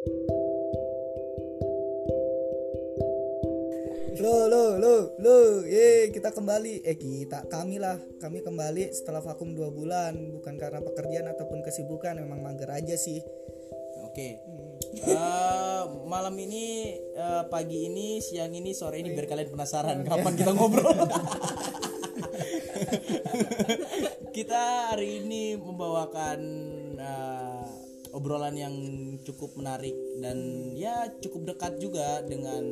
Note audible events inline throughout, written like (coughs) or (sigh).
Lo lo lo lo, ye kita kembali, eh kita kami lah, kami kembali setelah vakum dua bulan, bukan karena pekerjaan ataupun kesibukan, memang mager aja sih. Oke. Eh, malam ini eh, pagi ini siang ini sore ini biar kalian penasaran kapan kita ngobrol. (laughs) kita hari ini membawakan eh, obrolan yang cukup menarik dan ya cukup dekat juga dengan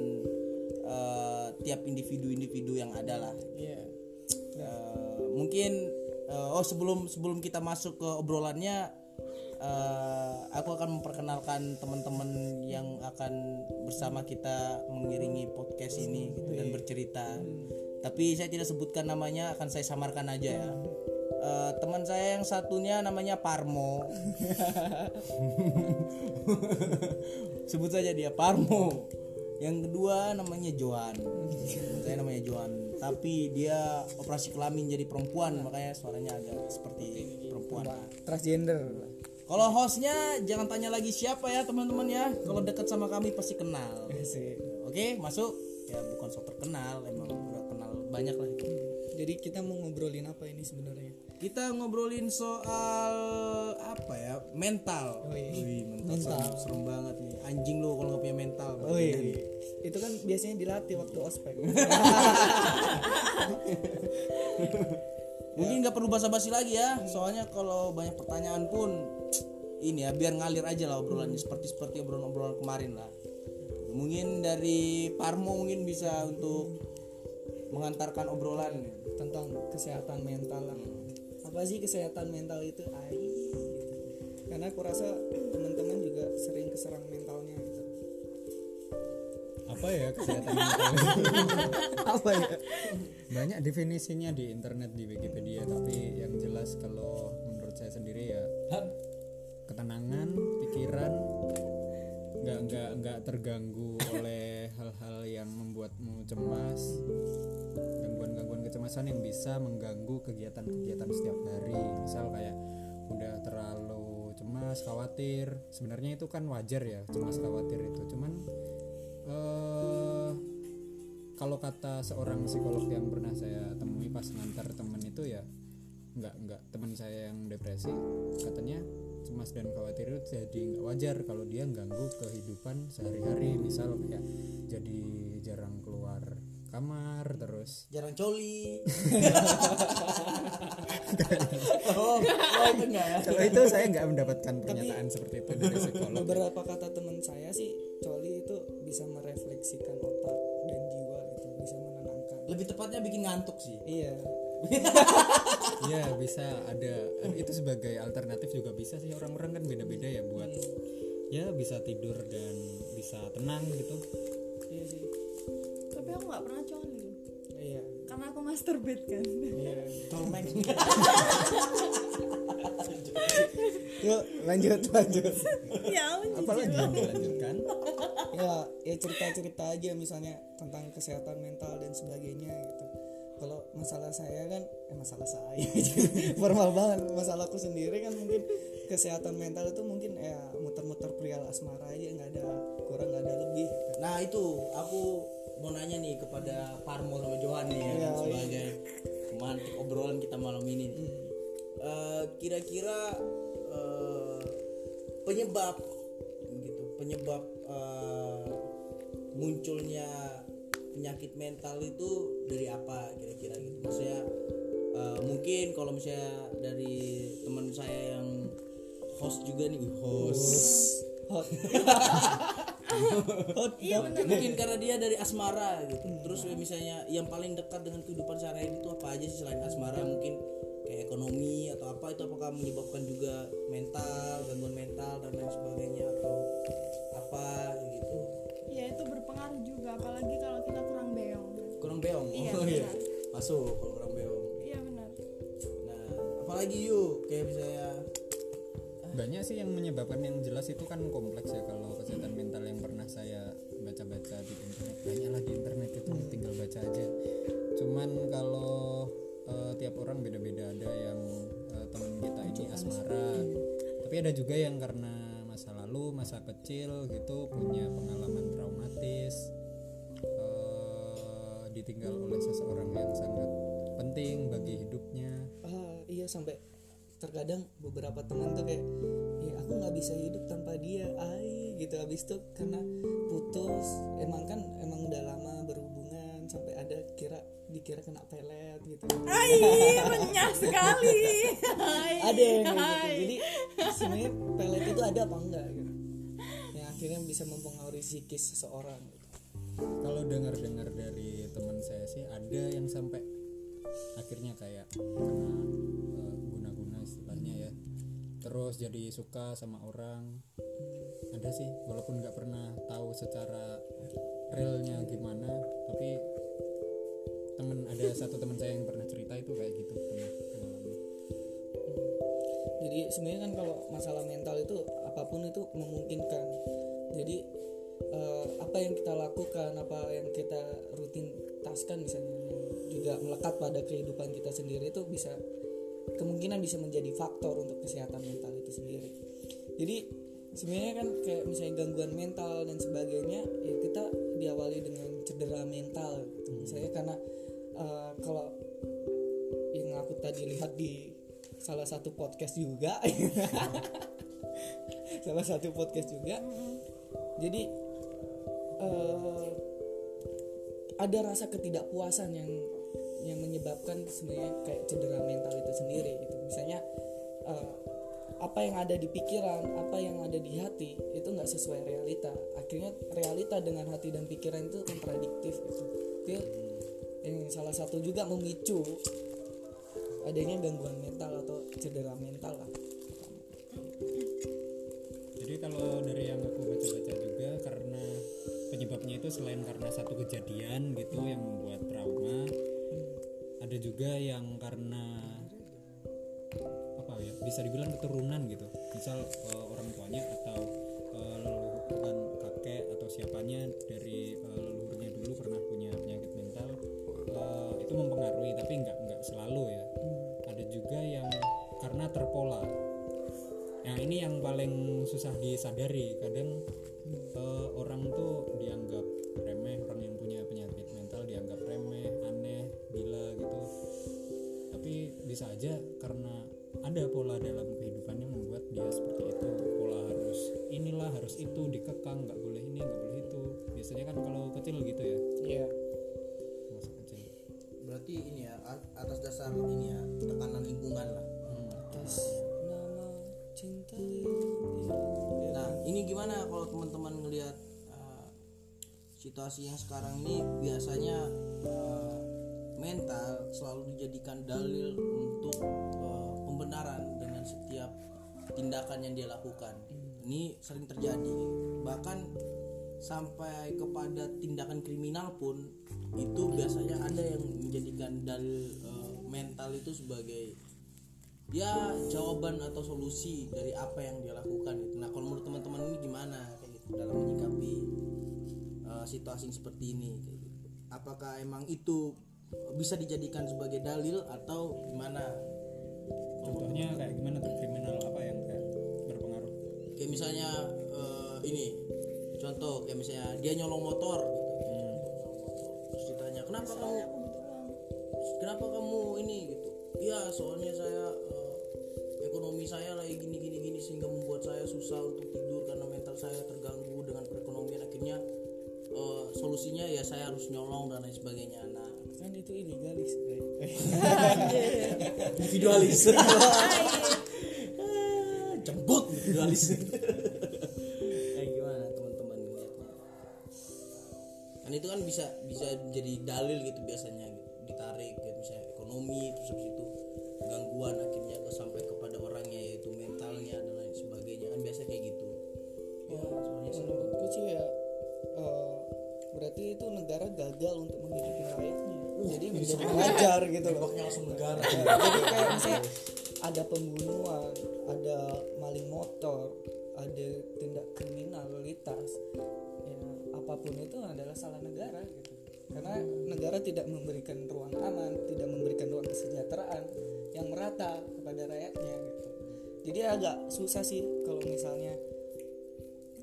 eh, tiap individu-individu yang ada lah. Iya. Eh, mungkin eh, oh sebelum sebelum kita masuk ke obrolannya eh, aku akan memperkenalkan teman-teman yang akan bersama kita mengiringi podcast ini gitu dan bercerita. Tapi saya tidak sebutkan namanya, akan saya samarkan aja ya. Eh, teman saya yang satunya namanya Parmo. (laughs) Sebut saja dia Parmo. Yang kedua namanya Joan. Saya namanya Joan. Tapi dia operasi kelamin jadi perempuan, makanya suaranya agak seperti perempuan. Transgender. Kalau hostnya jangan tanya lagi siapa ya teman-teman ya. Kalau dekat sama kami pasti kenal. Sih. Oke masuk. Ya bukan sok terkenal, emang udah kenal banyak lah. Jadi kita mau ngobrolin apa ini sebenarnya? Kita ngobrolin soal apa ya mental. Oh, iya. Wih, mental, Serem, serem banget nih. Anjing lo kalau nggak punya mental. Oh iya. Itu kan biasanya dilatih waktu ospek. (laughs) Mungkin nggak perlu basa-basi lagi ya. Soalnya kalau banyak pertanyaan pun ini ya biar ngalir aja lah obrolannya seperti seperti obrolan-obrolan kemarin lah. Mungkin dari Parmo mungkin bisa untuk mengantarkan obrolan. tentang kesehatan mental lah. Apa sih kesehatan mental itu? Ai, gitu. Karena aku rasa teman-teman juga sering keserang mentalnya gitu. apa ya kesehatan (laughs) mental apa ya? banyak definisinya di internet di Wikipedia tapi yang jelas kalau menurut saya sendiri ya ketenangan pikiran nggak nggak nggak terganggu (laughs) oleh hal-hal yang membuatmu cemas kecemasan yang bisa mengganggu kegiatan-kegiatan setiap hari. Misal kayak udah terlalu cemas khawatir. Sebenarnya itu kan wajar ya cemas khawatir itu. Cuman eh kalau kata seorang psikolog yang pernah saya temui pas ngantar temen itu ya nggak nggak teman saya yang depresi katanya cemas dan khawatir itu jadi nggak wajar kalau dia ganggu kehidupan sehari-hari. Misal kayak jadi jarang keluar kamar terus Jarang coli. oh, oh itu enggak ya. kalau itu saya nggak mendapatkan pernyataan seperti itu dari (laughs) psikolog Beberapa kata teman saya sih, coli itu bisa merefleksikan otak dan jiwa gitu, bisa menenangkan. Lebih tepatnya bikin ngantuk sih. Iya. (laughs) ya bisa ada itu sebagai alternatif juga bisa sih orang-orang kan beda-beda ya buat ya bisa tidur dan bisa tenang gitu Iya sih. Tapi aku nggak pernah coli Iya. karena aku masturbate kan Iya. Tolmeng. (laughs) Yuk, lanjut lanjut. ya ampun apalagi yang dilanjutkan ya, ya cerita-cerita aja misalnya tentang kesehatan mental dan sebagainya gitu. Kalau masalah saya kan, eh masalah saya (laughs) formal banget. Masalahku sendiri kan mungkin kesehatan mental itu mungkin ya muter-muter perihal asmara aja nggak ada kurang nggak ada lebih. gitu. Nah itu aku mau nanya nih kepada Parmo sama Johan nih ya, Iya, sebagai pemantik obrolan kita malam ini. nih. Hmm. Eh, kira-kira eh, penyebab gitu, penyebab eh, munculnya penyakit mental itu dari apa kira-kira gitu. Maksudnya eh, mungkin kalau misalnya dari teman saya yang host juga nih, wih, host. (laughs) (laughs) Hot. (laughs) iya benar. Mungkin karena dia dari asmara gitu. Terus misalnya yang paling dekat dengan kehidupan sehari-hari itu apa aja sih selain asmara? Mungkin kayak ekonomi atau apa itu apakah menyebabkan juga mental gangguan mental dan lain sebagainya atau apa gitu? Ya itu berpengaruh juga apalagi kalau kita kurang beong. Kan kurang beong? Iya, oh iya. masuk kalau kurang beong. Iya benar. Nah apalagi yuk kayak misalnya banyak sih yang menyebabkan yang jelas itu kan kompleks ya. Kalau kesehatan mental yang pernah saya baca-baca di internet banyak lah di internet itu tinggal baca aja. Cuman kalau eh, tiap orang beda-beda. Ada yang eh, teman kita ini asmara tapi ada juga yang karena masa lalu masa kecil gitu punya pengalaman traumatis eh, ditinggal oleh seseorang yang sangat penting bagi hidupnya. Ah iya sampai terkadang beberapa teman tuh kayak ya aku nggak bisa hidup tanpa dia ay gitu habis itu karena putus emang kan emang udah lama berhubungan sampai ada kira dikira kena pelet gitu Ai, renyah sekali. Hai. ada yang gitu jadi sebenarnya pelet itu ada apa enggak gitu yang akhirnya bisa mempengaruhi psikis seseorang gitu. kalau dengar-dengar dari teman saya sih ada yang sampai akhirnya kayak kena terus jadi suka sama orang. Ada sih walaupun nggak pernah tahu secara realnya gimana tapi temen ada satu teman saya yang pernah cerita itu kayak gitu pernah jadi sebenarnya kan kalau masalah mental itu apa pun itu memungkinkan. Jadi eh, apa yang kita lakukan apa yang kita rutintaskan misalnya yang juga melekat pada kehidupan kita sendiri itu bisa kemungkinan bisa menjadi faktor untuk kesehatan mental itu sendiri jadi sebenarnya kan kayak misalnya gangguan mental dan sebagainya ya kita diawali dengan cedera mental gitu. misalnya karena eh, kalau yang aku tadi lihat di salah satu podcast juga (laughs) salah satu podcast juga jadi eh, ada rasa ketidakpuasan yang yang menyebabkan sebenarnya kayak cedera mental itu sendiri gitu. Misalnya eh, apa yang ada di pikiran apa yang ada di hati itu nggak sesuai realita. Akhirnya realita dengan hati dan pikiran itu kontradiktif gitu. Itu yang salah satu juga memicu adanya gangguan mental atau cedera mental lah. Jadi kalau dari yang aku baca-baca juga karena penyebabnya itu selain karena satu kejadian gitu yang membuat ada juga yang karena apa ya bisa dibilang keturunan gitu. Misal eh, orang tuanya atau eh, leluhuran kakek atau siapanya dari eh, leluhurnya dulu pernah punya penyakit mental eh, itu mempengaruhi tapi nggak nggak selalu ya. Ada juga yang karena terpola. Yang ini yang paling susah disadari. Kadang eh, orang tuh dianggap bisa aja karena ada pola dalam kehidupannya membuat dia seperti itu. Pola harus inilah harus itu dikekang nggak boleh ini nggak boleh itu. Biasanya kan kalau kecil gitu ya? Iya. masa kecil. Berarti ini ya atas dasar ini ya tekanan lingkungan lah. Atas nama cinta nah ini gimana kalau teman-teman ngelihat uh, situasi yang sekarang ini? Biasanya uh, mental selalu dijadikan dalil tindakan yang dia lakukan ini sering terjadi bahkan sampai kepada tindakan kriminal pun itu biasanya ada yang menjadikan dalil uh, mental itu sebagai ya jawaban atau solusi dari apa yang dia lakukan gitu. Nah kalau menurut teman-teman ini gimana kayak gitu dalam menyikapi uh, situasi seperti ini kayak gitu. Apakah emang itu bisa dijadikan sebagai dalil atau gimana? contohnya kayak ini. Contoh kayak misalnya dia nyolong motor gitu. Terus ditanya kenapa kamu kenapa kamu ini? Gitu? Ya soalnya saya uh, ekonomi saya lagi gini gini gini sehingga membuat saya susah untuk tidur karena mental saya terganggu dengan perekonomian. Akhirnya uh, solusinya ya saya harus nyolong dan lain sebagainya. Nah kan itu illegalis individualis (laughs) (laughs) (laughs) jembut individualis bisa bisa jadi dalil gitu biasanya gitu. Ditarik gitu misalnya ekonomi terus habis itu gangguan akhirnya ke sampai kepada orangnya yaitu mentalnya dan lain sebagainya. Kan biasa kayak gitu. Ya soalnya sering menurutku sih ya eh, berarti itu negara gagal untuk menghidupi rakyatnya. Jadi menjadi wajar gitu loh. Langsung negara. Jadi kayak misalnya ada pembunuhan ada maling motor ada tindak kriminalitas ya apa pun itu adalah salah negara gitu. Karena negara tidak memberikan ruang aman tidak memberikan ruang kesejahteraan yang merata kepada rakyatnya gitu. Jadi agak susah sih kalau misalnya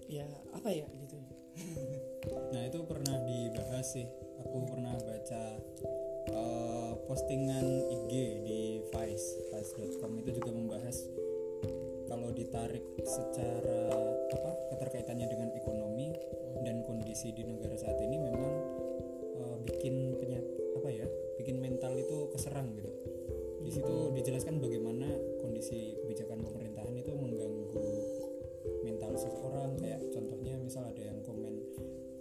ya apa ya gitu. (laughs) Nah itu pernah dibahas sih. Aku pernah baca eh, postingan IG di Vice, Vice.com itu juga membahas ditarik secara apa keterkaitannya dengan ekonomi dan kondisi di negara saat ini memang eh, bikin penyak apa ya, bikin mental itu keserang gitu. Di situ dijelaskan bagaimana kondisi kebijakan pemerintahan itu mengganggu mental seseorang kayak contohnya misal ada yang komen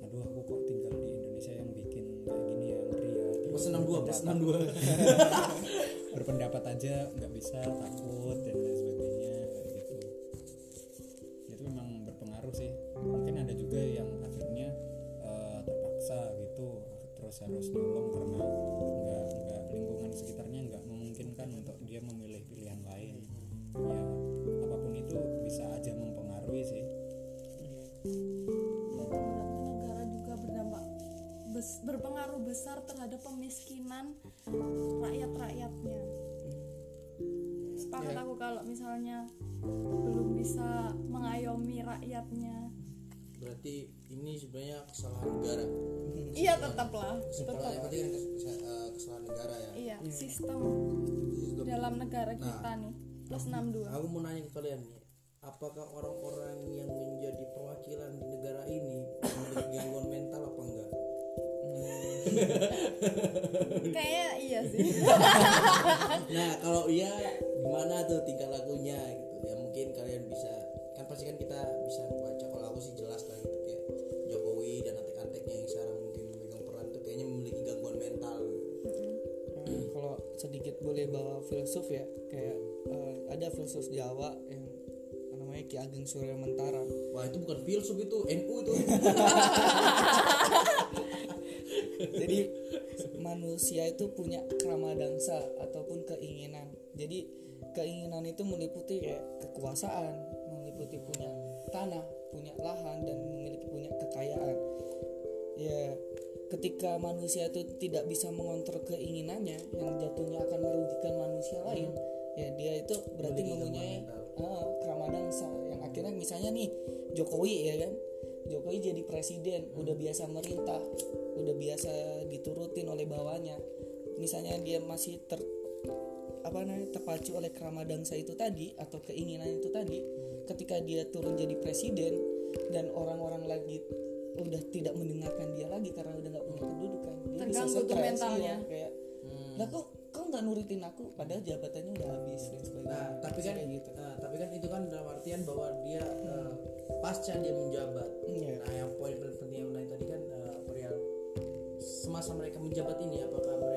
aduh aku kok tinggal di Indonesia yang bikin kayak gini ya ngeri ya Terus Plus 62, plus 62. berpendapat aja nggak bisa takut negara. iya tetaplah Kesimpulannya tetap berarti kan kes- kes- eh, kesalahan negara ya. Iya sistem dalam negara kita nih plus 62 Aku mau nanya ke kalian nih, apakah orang-orang yang menjadi perwakilan di negara ini memiliki gangguan mental apa enggak? (laughs) kayaknya iya sih. Nah kalau iya gimana tuh tingkah lakunya gitu? Ya mungkin kalian bisa kan pasti kan kita bisa membaca kalau aku sih jelas lah gitu sedikit boleh bawa filsuf ya. Kayak eh, ada filsuf Jawa yang namanya Ki Ageng Surya Mentara wah itu bukan filsuf itu NU itu. (laughs) Jadi manusia itu punya kramadangsa ataupun keinginan. Jadi keinginan itu meliputi kayak kekuasaan meliputi punya tanah punya lahan dan memiliki punya kekayaan. Ya ketika manusia itu tidak bisa mengontrol keinginannya yang jatuhnya akan merugikan manusia lain ya dia itu berarti mempunyai ah, kramadangsa yang akhirnya misalnya nih Jokowi ya kan? Jokowi jadi presiden udah biasa merintah udah biasa diturutin oleh bawahnya. Misalnya dia masih ter apa namanya terpacu oleh kramadangsa itu tadi atau keinginan itu tadi ketika dia turun jadi presiden dan orang-orang lagi udah tidak mendengarkan dia lagi karena udah nggak punya kedudukan dia bisa stres, mentalnya. iya, kayak lah kok kau nggak nurutin aku padahal jabatannya udah habis dan sebagainya Nah, tapi kan kayak gitu nah, tapi kan itu kan dalam artian bahwa dia eh, pasca dia menjabat. Iya. Nah, yang poin penting yang lain tadi kan eh, perihal semasa mereka menjabat ini apakah mereka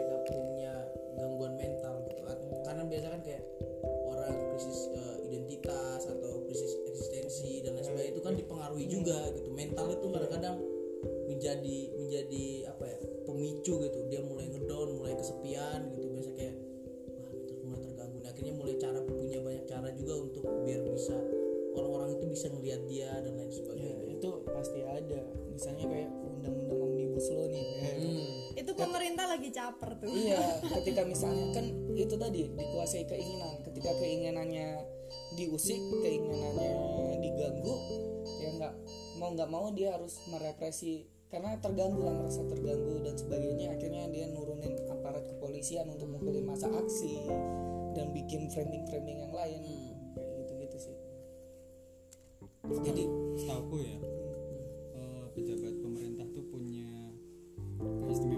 kan dipengaruhi juga gitu. Mental itu kadang-kadang menjadi menjadi apa ya pemicu gitu. Dia mulai ngedown mulai kesepian gitu. Biasa kayak wah mental mulai terganggu. Nah, akhirnya mulai cara punya banyak cara juga untuk biar bisa orang-orang itu bisa ngelihat dia dan lagi caper tuh Iya, (laughs) ketika misalnya kan itu tadi dikuasai keinginan. Ketika keinginannya diusik, keinginannya diganggu, ya nggak mau nggak mau dia harus merepresi karena terganggu lah merasa terganggu dan sebagainya. Akhirnya dia nurunin aparat kepolisian untuk mukulin masa aksi dan bikin framing-framing yang lain kayak gitu-gitu sih. Jadi setahu ya eh, pejabat pemerintah tuh punya keistimewaan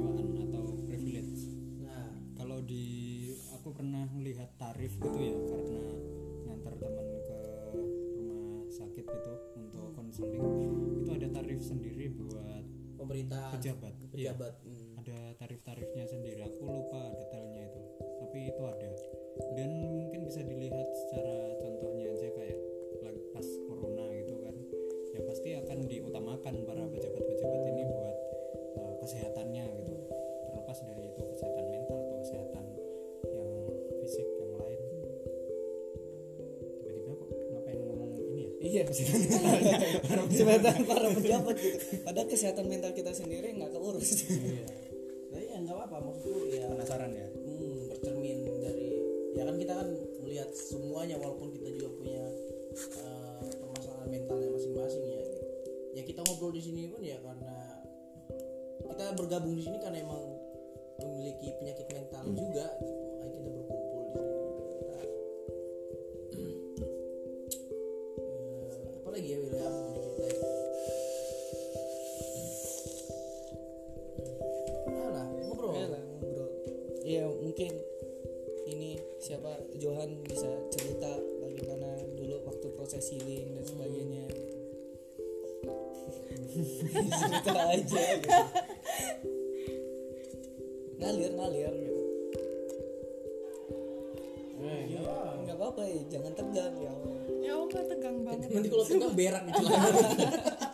aku pernah melihat tarif gitu ya karena ngantar teman ke rumah sakit gitu untuk konseling. Itu ada tarif sendiri buat pemerintah pejabat Iya, pejabat hmm. ada tarif-tarifnya sendiri aku lupa detailnya itu tapi itu ada. Dan mungkin bisa dilihat secara contohnya aja kayak pas corona gitu kan ya pasti akan diutamakan para pejabat-pejabat ini buat eh, kesehatannya gitu. Terlepas dari itu kesehatan Iya, (laughs) kesehatan para pejabat gitu. Padahal kesehatan mental kita sendiri nggak keurus. nah ya nggak apa-apa maksudku ya penasaran ya hmm, bercermin dari ya kan kita kan melihat semuanya walaupun kita juga punya eh, permasalahan mentalnya masing-masing ya ya kita ngobrol di sini pun ya karena kita bergabung di sini karena emang memiliki penyakit mental juga gitu. makanya kita berkumpul Jangan tegang ya. Allah. ya Allah tegang banget nanti kalau tegang berak gitu Ayo. (laughs) (laughs)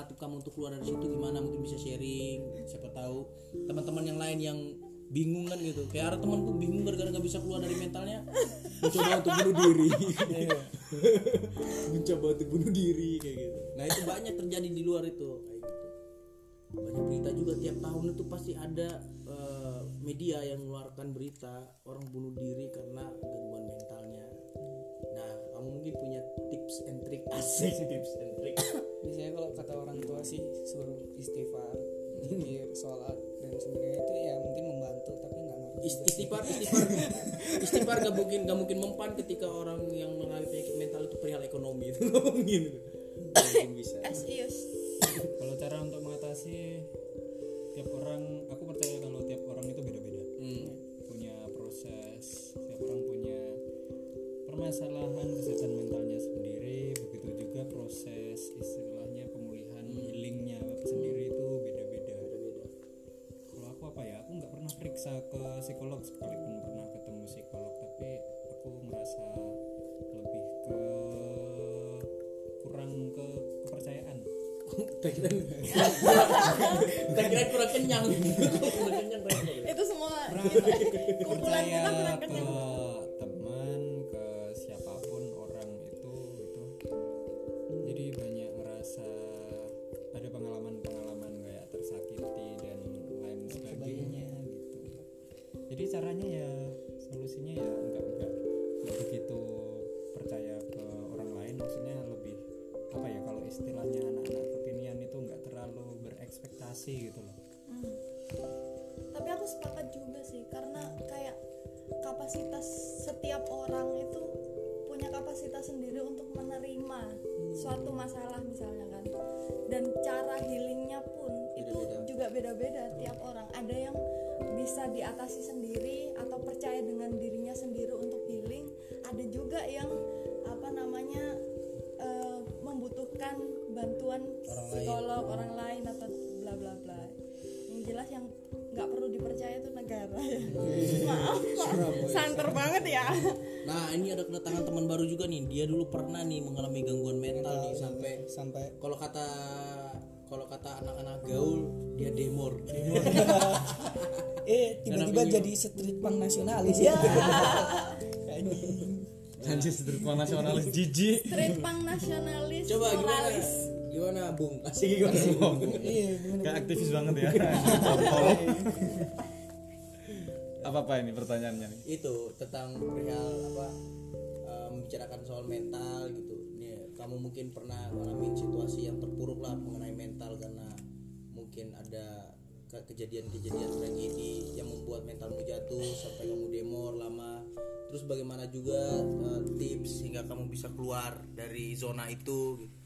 alternatif kamu untuk keluar dari situ gimana? Mungkin bisa sharing siapa tahu. Teman-teman yang lain yang bingung kan gitu. Kayak ada temanku bingung gara-gara nggak bisa keluar dari mentalnya mencoba untuk bunuh diri. (laughs) Mencoba untuk bunuh diri kayak gitu. Nah itu banyak terjadi di luar itu. Kayak gitu. Banyak berita juga tiap tahun itu pasti ada eh, media yang mengeluarkan berita orang bunuh diri karena kamu mungkin punya tips and trick. Asik. (laughs) Tips and trick. Biasanya kalau kata orang tua sih suruh istighfar zikir sholat dan sebagainya itu ya mungkin membantu tapi nggak ngaruh istighfar istighfar. (laughs) Istighfar gak mungkin gak mungkin mempan ketika orang yang mengalami penyakit mental itu perihal ekonomi. (laughs) Itu gak mungkin. Bisa. Is kalau cara untuk mengatasi tiap orang permasalahan kesehatan mentalnya sendiri begitu juga proses istilahnya pemulihan healingnya sendiri itu beda-beda. Kalau aku apa ya aku nggak pernah periksa ke psikolog sekalipun pernah ketemu psikolog tapi aku merasa lebih ke kurang ke kepercayaan. Kira kurang kenyang. Kurang kenyang itu semua kumpulan kita kurang ke kenyang orang lain atau bla bla bla. Yang jelas yang nggak perlu dipercaya itu negara. Ya (laughs) maaf Pak. santer banget ya. Nah ini ada kedatangan teman baru juga nih. Dia dulu pernah nih mengalami gangguan mental nih sampai sampai kalau kata kalau kata anak-anak gaul dia demor. (laughs) Eh tiba-tiba jadi street punk nasionalis. (laughs) Ya Anjir streetball nasionalis jijik. Street punk nasionalis coba gimana. Gimana bung? Asik gimana bung? iya Kayak aktivis banget ya. (laughs) Apa-apa ini pertanyaannya nih? Itu tentang perihal apa eh, membicarakan soal mental gitu. Nih, kamu mungkin pernah mengalami situasi yang terpuruk lah mengenai mental karena mungkin ada ke- kejadian-kejadian tragedi yang membuat mentalmu jatuh sampai kamu demor lama. Terus bagaimana juga eh, tips hingga kamu bisa keluar dari zona itu gitu.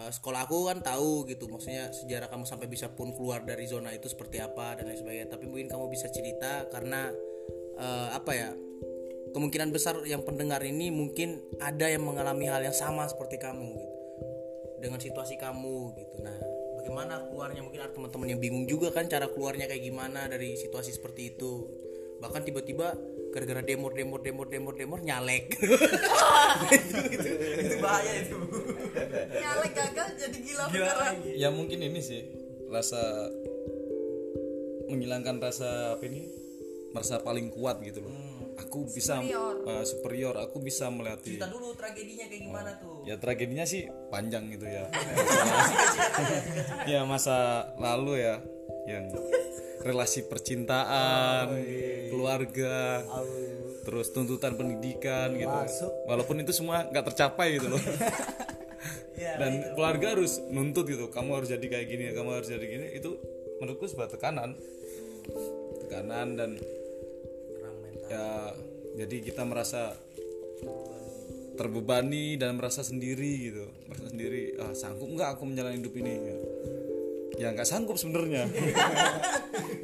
Eh, sekolah aku kan tahu gitu maksudnya sejarah kamu sampai bisa pun keluar dari zona itu seperti apa dan lain sebagainya. Tapi mungkin kamu bisa cerita karena eh, apa ya kemungkinan besar yang pendengar ini mungkin ada yang mengalami hal yang sama seperti kamu gitu dengan situasi kamu gitu. Nah bagaimana keluarnya? Mungkin ada teman-teman yang bingung juga kan cara keluarnya kayak gimana dari situasi seperti itu. Bahkan tiba-tiba gara-gara demor demor demor demor demor nyalek. (laughs) Itu, itu, itu bahaya itu. Nyalek gagal jadi gila beneran. ya mungkin ini sih rasa menghilangkan rasa apa ini? Merasa paling kuat gitu loh. Aku bisa Superior. eh, superior. Aku bisa melewati kita dulu tragedinya kayak gimana tuh? Ya tragedinya sih panjang gitu ya. (laughs) (laughs) Ya masa lalu ya yang relasi percintaan keluarga terus tuntutan pendidikan gitu. Walaupun itu semua nggak tercapai gitu loh. (laughs) Dan keluarga harus nuntut gitu kamu harus jadi kayak gini kamu harus jadi gini. Itu menurutku sebuah tekanan. Tekanan dan ya jadi kita merasa terbebani dan merasa sendiri gitu. Merasa sendiri ah, sanggup nggak aku menjalani hidup ini? Ya ya nggak sanggup sebenarnya. (laughs)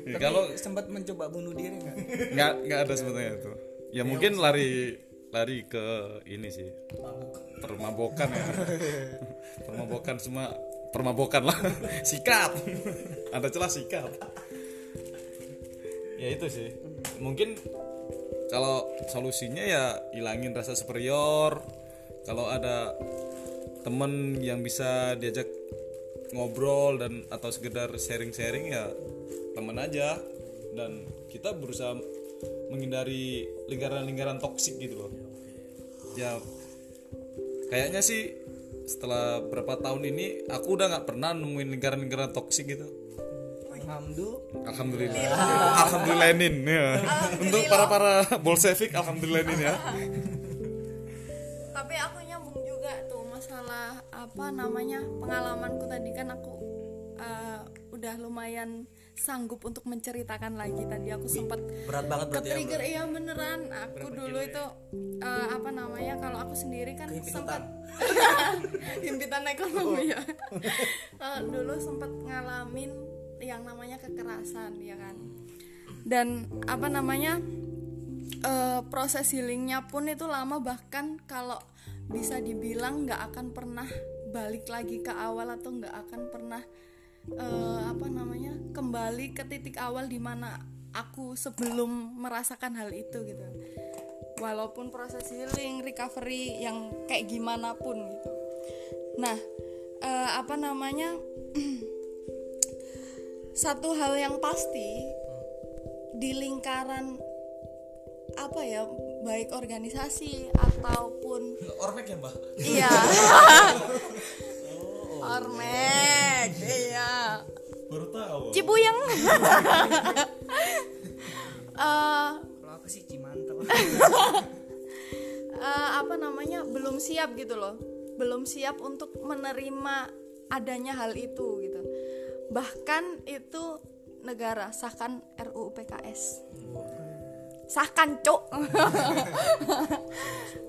Ya, kalau sempat mencoba bunuh diri nggak? Nggak nggak ada sebenarnya itu. Ya mungkin lari lari ke ini sih. Permabokan ya. (laughs) Permabokan semua permabokan lah. (laughs) Sikap ada celah sikap ya itu sih. Mungkin kalau solusinya ya hilangin rasa superior. Kalau ada temen yang bisa diajak ngobrol dan atau sekedar sharing-sharing ya temen aja. Dan kita berusaha menghindari lingkaran-lingkaran toksik gitu loh. Ya kayaknya sih setelah berapa tahun ini aku udah nggak pernah nemuin lingkaran-lingkaran toksik gitu. Alhamdulillah. Alhamdulillah. Alhamdulillahin ya. Untuk para para bolsevik alhamdulillahin ya. Tapi aku apa namanya pengalamanku tadi. Kan aku eh, udah lumayan sanggup untuk menceritakan lagi tadi. Aku sempat berat banget berarti ya trigger iya beneran. Aku dulu itu eh, apa namanya kalau aku sendiri kan sempat himpitan (laughs) ekonomi ya. Eh, dulu sempat ngalamin yang namanya kekerasan ya kan. Dan apa namanya eh, proses healingnya pun itu lama. Bahkan kalau bisa dibilang nggak akan pernah balik lagi ke awal atau nggak akan pernah eh, apa namanya kembali ke titik awal di mana aku sebelum merasakan hal itu gitu. Walaupun proses healing recovery yang kayak gimana pun gitu. Nah eh, apa namanya (clears throat) satu hal yang pasti di lingkaran apa ya baik organisasi ataupun ormek ya mbak iya. (laughs) Ormek iya. Baru tahu. Cibuyeng. (laughs) Eh, kalau aku sih Cimantel. (laughs) Eh, apa namanya belum siap gitu loh. Belum siap untuk menerima adanya hal itu gitu. Bahkan itu negara sahkan RUU PKS sahkan cok (laughs)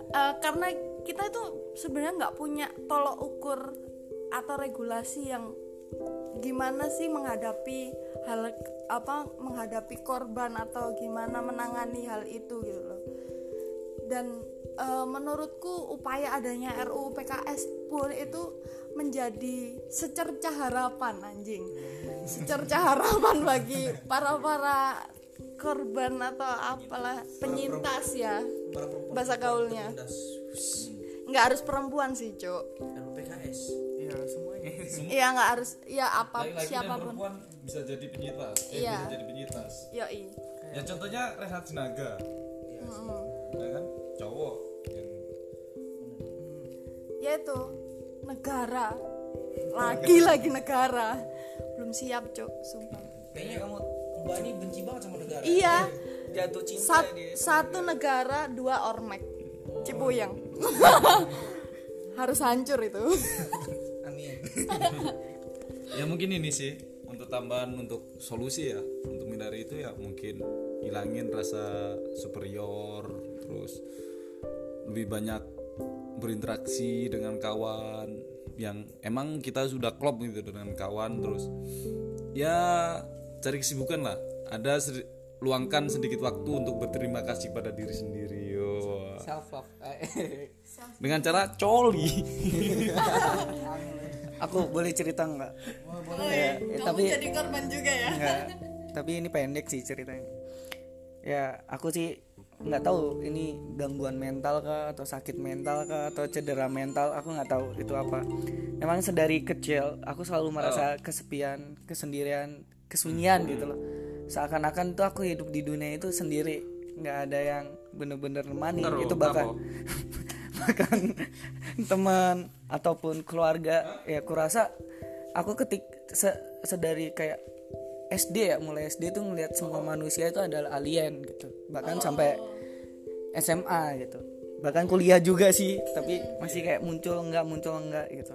Eh, karena kita itu sebenarnya nggak punya tolok ukur atau regulasi yang gimana sih menghadapi hal apa menghadapi korban atau gimana menangani hal itu gitu loh. Dan eh, menurutku upaya adanya RUU PKS pun itu menjadi secercah harapan anjing. Secercah harapan bagi para para korban atau apalah penyintas. Ya bahasa gaulnya. nggak harus perempuan sih cok PKS ya semuanya. Iya nggak harus ya apa dan siapa pun. perempuan bisa jadi penyintas. Eh, Iya. bisa jadi penyintas. Yoi. Ya contohnya Rehat Sinaga ya kan? Cowok yang ya itu negara. Lagi lagi negara. Belum siap cok sumpah. Kayaknya kamu mbak ini benci banget sama negara. Iya. Jatuh cinta Sat- dia. satu negara dua ormek. Cibuyang (laughs) harus hancur itu. (laughs) Amin. Ya mungkin ini sih untuk tambahan untuk solusi ya untuk menghindari itu ya mungkin hilangin rasa superior terus lebih banyak berinteraksi dengan kawan yang emang kita sudah klop gitu dengan kawan terus ya cari kesibukan lah. Ada sedi- luangkan sedikit waktu untuk berterima kasih pada diri sendiri yo. Self love. (laughs) Dengan cara coli. (laughs) Aku boleh cerita nggak? Oh, Ya, kamu tapi- jadi korban juga ya? Nggak, (laughs) tapi ini pendek sih ceritanya. Ya aku sih nggak tahu ini gangguan mental kah atau sakit mental kah atau cedera mental aku nggak tahu itu apa. Emang sedari kecil aku selalu merasa kesepian kesendirian kesunyian gitu loh. Seakan-akan tuh aku hidup di dunia itu sendiri. Nggak ada yang bener-bener nemani. Bentar, itu bahkan (laughs) bahkan teman ataupun keluarga ya kurasa aku ketik se- sedari kayak SD ya mulai SD tuh ngelihat semua manusia itu adalah alien gitu. Bahkan sampai SMA gitu bahkan kuliah juga sih tapi masih kayak muncul enggak muncul enggak gitu.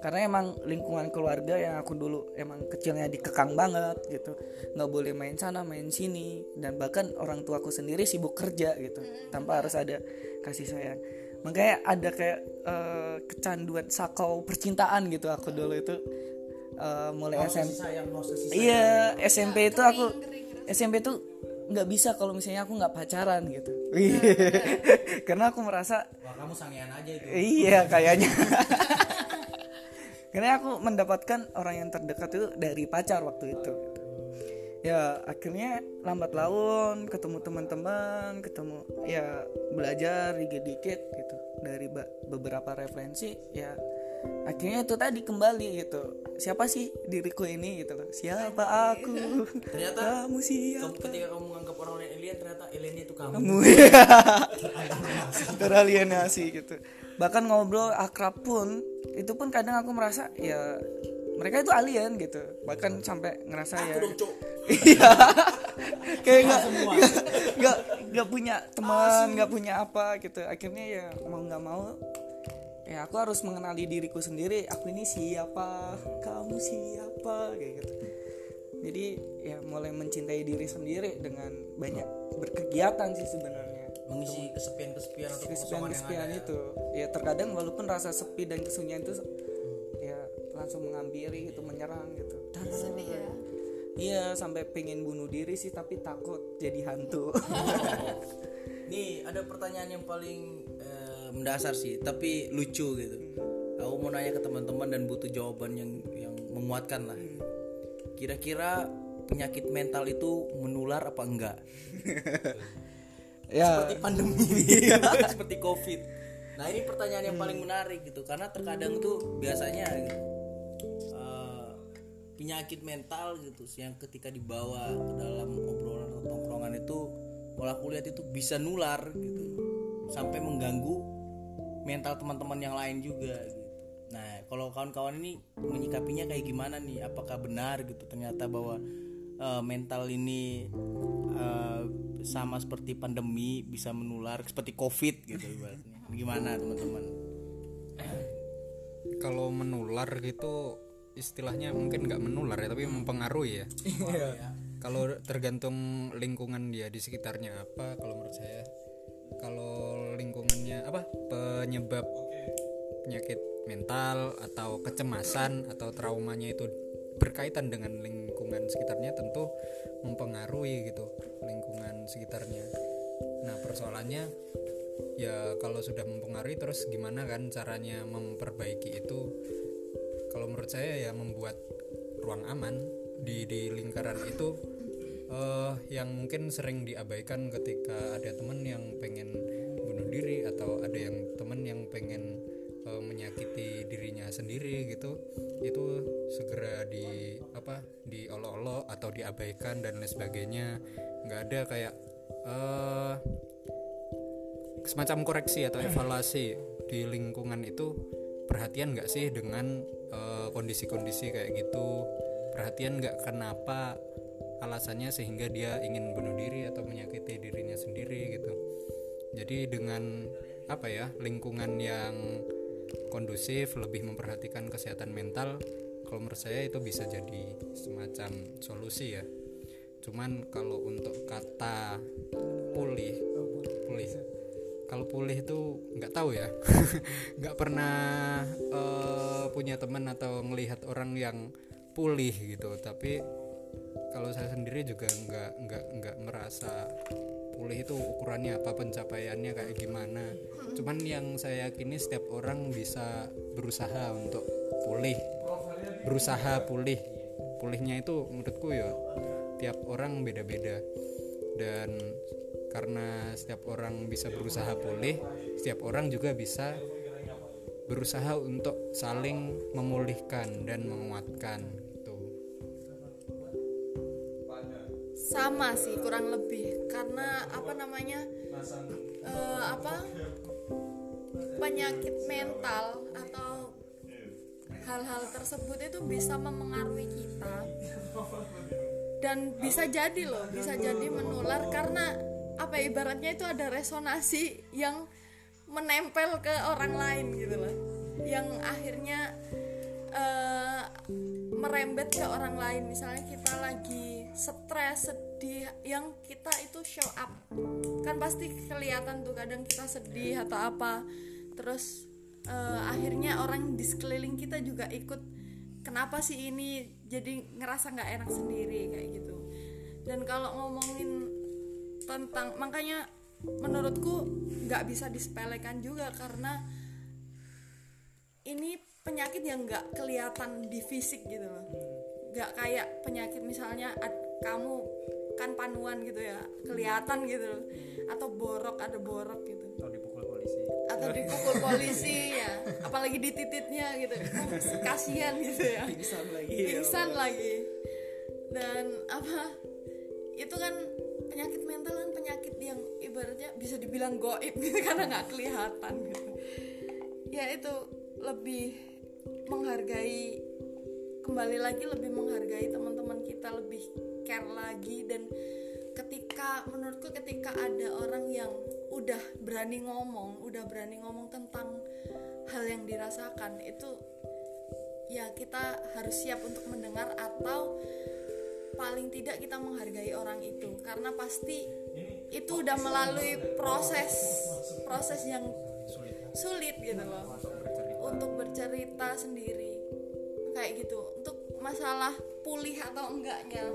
Karena emang lingkungan keluarga yang aku dulu emang kecilnya dikekang banget gitu. Nggak boleh main sana main sini. Dan bahkan orang tuaku sendiri sibuk kerja gitu tanpa harus ada kasih sayang. Makanya ada kayak eh, kecanduan sakau percintaan gitu aku dulu itu. Eh, mulai SMP no kasih Iya SMP itu aku SMP itu nggak bisa kalau misalnya aku nggak pacaran gitu. (laughs) Karena aku merasa wah kamu sangean aja itu iya kayaknya. (laughs) Karena aku mendapatkan orang yang terdekat itu dari pacar waktu itu. gitu. Ya akhirnya lambat laun ketemu teman-teman, ketemu ya belajar dikit-dikit gitu dari beberapa referensi ya akhirnya itu tadi kembali gitu. Siapa sih diriku ini gitu loh. Siapa aku? Ternyata kamu siapa? kamu ketika kamu menganggap orang lain alien ternyata aliennya itu kamu. Kamu. (laughs) Teralienasi. Gitu. Bahkan ngobrol akrab pun itu pun kadang aku merasa ya mereka itu alien gitu. Bahkan sampai ngerasa ya. iya. (laughs) Kayak nggak nggak nggak punya teman nggak punya apa gitu. Akhirnya ya mau nggak mau ya aku harus mengenali diriku sendiri. Aku ini siapa? Kamu siapa? Kayak gitu. Jadi ya mulai mencintai diri sendiri dengan banyak berkegiatan sih sebenarnya. Mengisi kesepian-kesepian atau kesepian kekosongan yang kesepian ada itu. Ya terkadang walaupun rasa sepi dan kesunyian itu ya langsung menghampiri gitu menyerang gitu. Sedih ya? Iya sampai pengen bunuh diri sih tapi takut jadi hantu. (laughs) Nih ada pertanyaan yang paling mendasar sih, tapi lucu gitu. Aku mau nanya ke teman-teman dan butuh jawaban yang yang menguatkan lah. Kira-kira penyakit mental itu menular apa enggak? (laughs) ya Seperti pandemi, (laughs) seperti covid. Nah ini pertanyaan yang paling menarik gitu, karena terkadang tuh biasanya gitu, eh, penyakit mental gitu, yang ketika dibawa ke dalam obrolan atau tongkrongan itu, kalau aku lihat itu bisa nular gitu, sampai mengganggu mental teman-teman yang lain juga gitu. Nah kalau kawan-kawan ini menyikapinya kayak gimana nih? Apakah benar gitu ternyata bahwa eh, mental ini eh, sama seperti pandemi bisa menular seperti covid gitu ibaratnya. Gimana teman-teman? kalau menular gitu istilahnya mungkin nggak menular ya tapi mempengaruhi ya kalau tergantung lingkungan dia di sekitarnya apa kalau menurut saya kalau lingkungannya apa penyebab penyakit mental atau kecemasan atau traumanya itu berkaitan dengan lingkungan sekitarnya tentu mempengaruhi gitu lingkungan sekitarnya. Nah persoalannya ya kalau sudah mempengaruhi terus gimana kan caranya memperbaiki itu? Kalau menurut saya ya membuat ruang aman di di lingkaran itu eh yang mungkin sering diabaikan ketika ada teman yang pengen bunuh diri atau ada yang teman yang pengen eh, menyakiti dirinya sendiri gitu itu segera di apa diolok-olok atau diabaikan dan lain sebagainya. Nggak ada kayak eh semacam koreksi atau evaluasi di lingkungan itu. Perhatian nggak sih dengan eh, kondisi-kondisi kayak gitu? Perhatian nggak kenapa alasannya sehingga dia ingin bunuh diri atau menyakiti dirinya sendiri gitu jadi dengan apa ya lingkungan yang kondusif lebih memperhatikan kesehatan mental kalau menurut saya itu bisa jadi semacam solusi ya. Cuman kalau untuk kata pulih pulih. Kalau pulih itu nggak tahu ya. (laughs) Nggak pernah eh, punya teman atau melihat orang yang pulih gitu. Tapi kalau saya sendiri juga nggak nggak nggak merasa pulih itu ukurannya apa pencapaiannya kayak gimana. Cuman yang saya yakini setiap orang bisa berusaha untuk pulih berusaha pulih. Pulihnya itu menurutku ya tiap orang beda-beda. Dan karena setiap orang bisa berusaha pulih setiap orang juga bisa berusaha untuk saling memulihkan dan menguatkan sama sih kurang lebih. Karena apa namanya eh, apa penyakit mental atau hal-hal tersebut itu bisa memengaruhi kita. Dan bisa jadi loh bisa jadi menular karena apa ya, ibaratnya itu ada resonansi yang menempel ke orang lain gitu loh. Yang akhirnya eh, merembet ke orang lain. Misalnya kita lagi stres sedih yang kita itu show up. Kan pasti kelihatan tuh kadang kita sedih atau apa. Terus eh, akhirnya orang di sekeliling kita juga ikut kenapa sih ini? Jadi ngerasa nggak enak sendiri kayak gitu. Dan kalau ngomongin tentang makanya menurutku nggak bisa disepelekan juga karena ini penyakit yang nggak kelihatan di fisik gitu loh. Nggak kayak penyakit misalnya kamu kan panuan gitu ya kelihatan gitu. Loh atau borok ada borok gitu. Atau dipukul polisi. Atau dipukul polisi ya. Apalagi di titiknya gitu. Kasihan gitu ya. Pingsan lagi. Pingsan lagi. Dan apa itu kan penyakit mental kan penyakit yang ibaratnya bisa dibilang goib gitu karena nggak kelihatan gitu. Ya itu lebih menghargai kembali lagi lebih menghargai teman-teman kita lebih care lagi dan ketika menurutku ketika ada orang yang udah berani ngomong udah berani ngomong tentang hal yang dirasakan itu ya kita harus siap untuk mendengar atau paling tidak kita menghargai orang itu. Karena pasti itu udah melalui proses proses yang sulit gitu loh. Untuk bercerita sendiri. Kayak gitu. Untuk masalah pulih atau enggaknya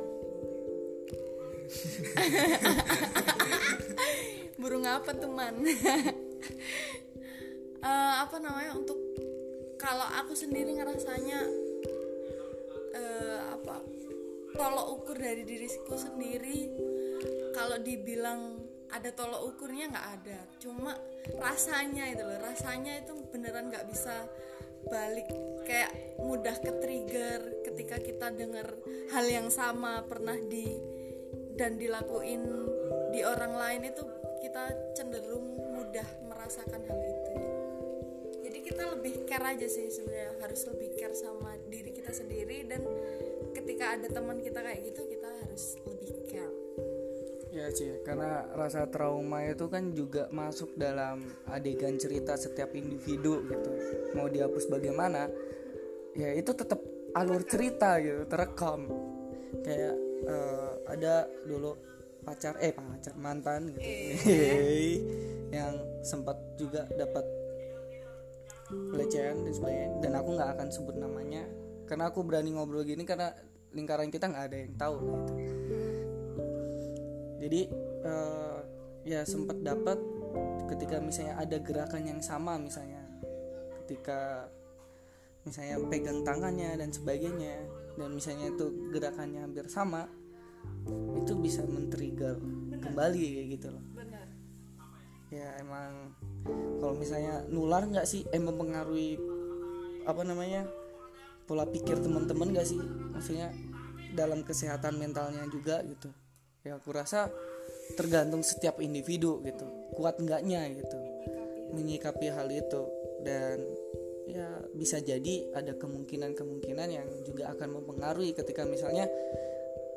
burung apa teman? (laughs) Eh, apa namanya untuk kalau aku sendiri ngerasanya eh, apa tolok ukur dari diriku sendiri kalau dibilang ada tolok ukurnya nggak ada. Cuma rasanya itu loh rasanya itu beneran nggak bisa balik. Kayak mudah ke trigger ketika kita dengar hal yang sama pernah di dan dilakuin di orang lain itu kita cenderung mudah merasakan hal itu jadi kita lebih care aja sih sebenarnya harus lebih care sama diri kita sendiri dan ketika ada teman kita kayak gitu kita harus lebih care Ya sih, karena rasa trauma itu kan juga masuk dalam adegan cerita setiap individu gitu. Mau dihapus bagaimana, ya itu tetap alur cerita gitu, terekam. Kayak eh, ada dulu pacar, eh pacar mantan gitu, (laughs) yang sempat juga dapat pelecehan dan sebagainya. Dan aku nggak akan sebut namanya, karena aku berani ngobrol gini karena lingkaran kita nggak ada yang tahu gitu jadi eh, ya sempat dapat ketika misalnya ada gerakan yang sama misalnya. Ketika misalnya pegang tangannya dan sebagainya. Dan misalnya itu gerakannya hampir sama itu bisa men-trigger kembali kayak gitu loh. Benar. Ya emang kalau misalnya nular nggak sih? Eh mempengaruhi apa namanya? Pola pikir teman-teman nggak sih? Maksudnya dalam kesehatan mentalnya juga gitu. Ya aku rasa tergantung setiap individu gitu. Kuat enggaknya gitu. Menyikapi hal itu. Dan ya bisa jadi ada kemungkinan-kemungkinan yang juga akan mempengaruhi ketika misalnya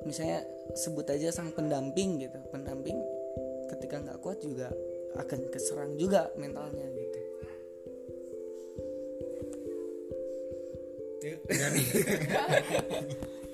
misalnya sebut aja sang pendamping gitu. Pendamping ketika nggak kuat juga akan keserang juga mentalnya gitu (laughs)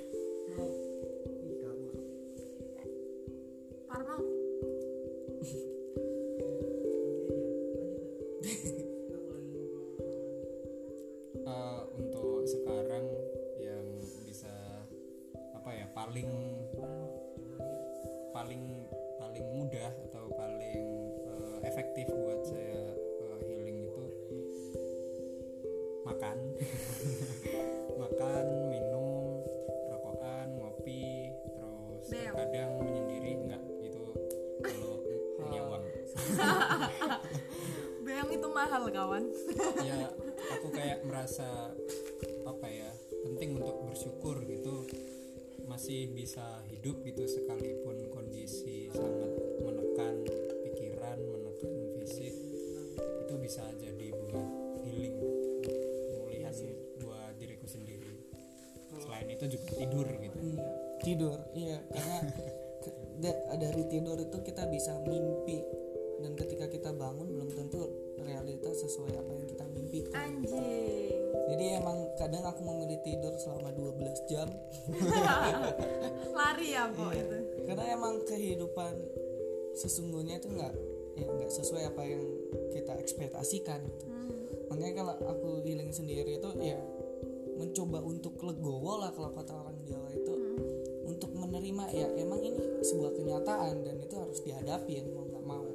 kehidupan sesungguhnya itu nggak ya nggak sesuai apa yang kita ekspektasikan gitu. makanya kalau aku healing sendiri itu ya mencoba untuk legowo lah kalau kata orang Jawa itu untuk menerima ya emang ini sebuah kenyataan dan itu harus dihadapin mau nggak mau.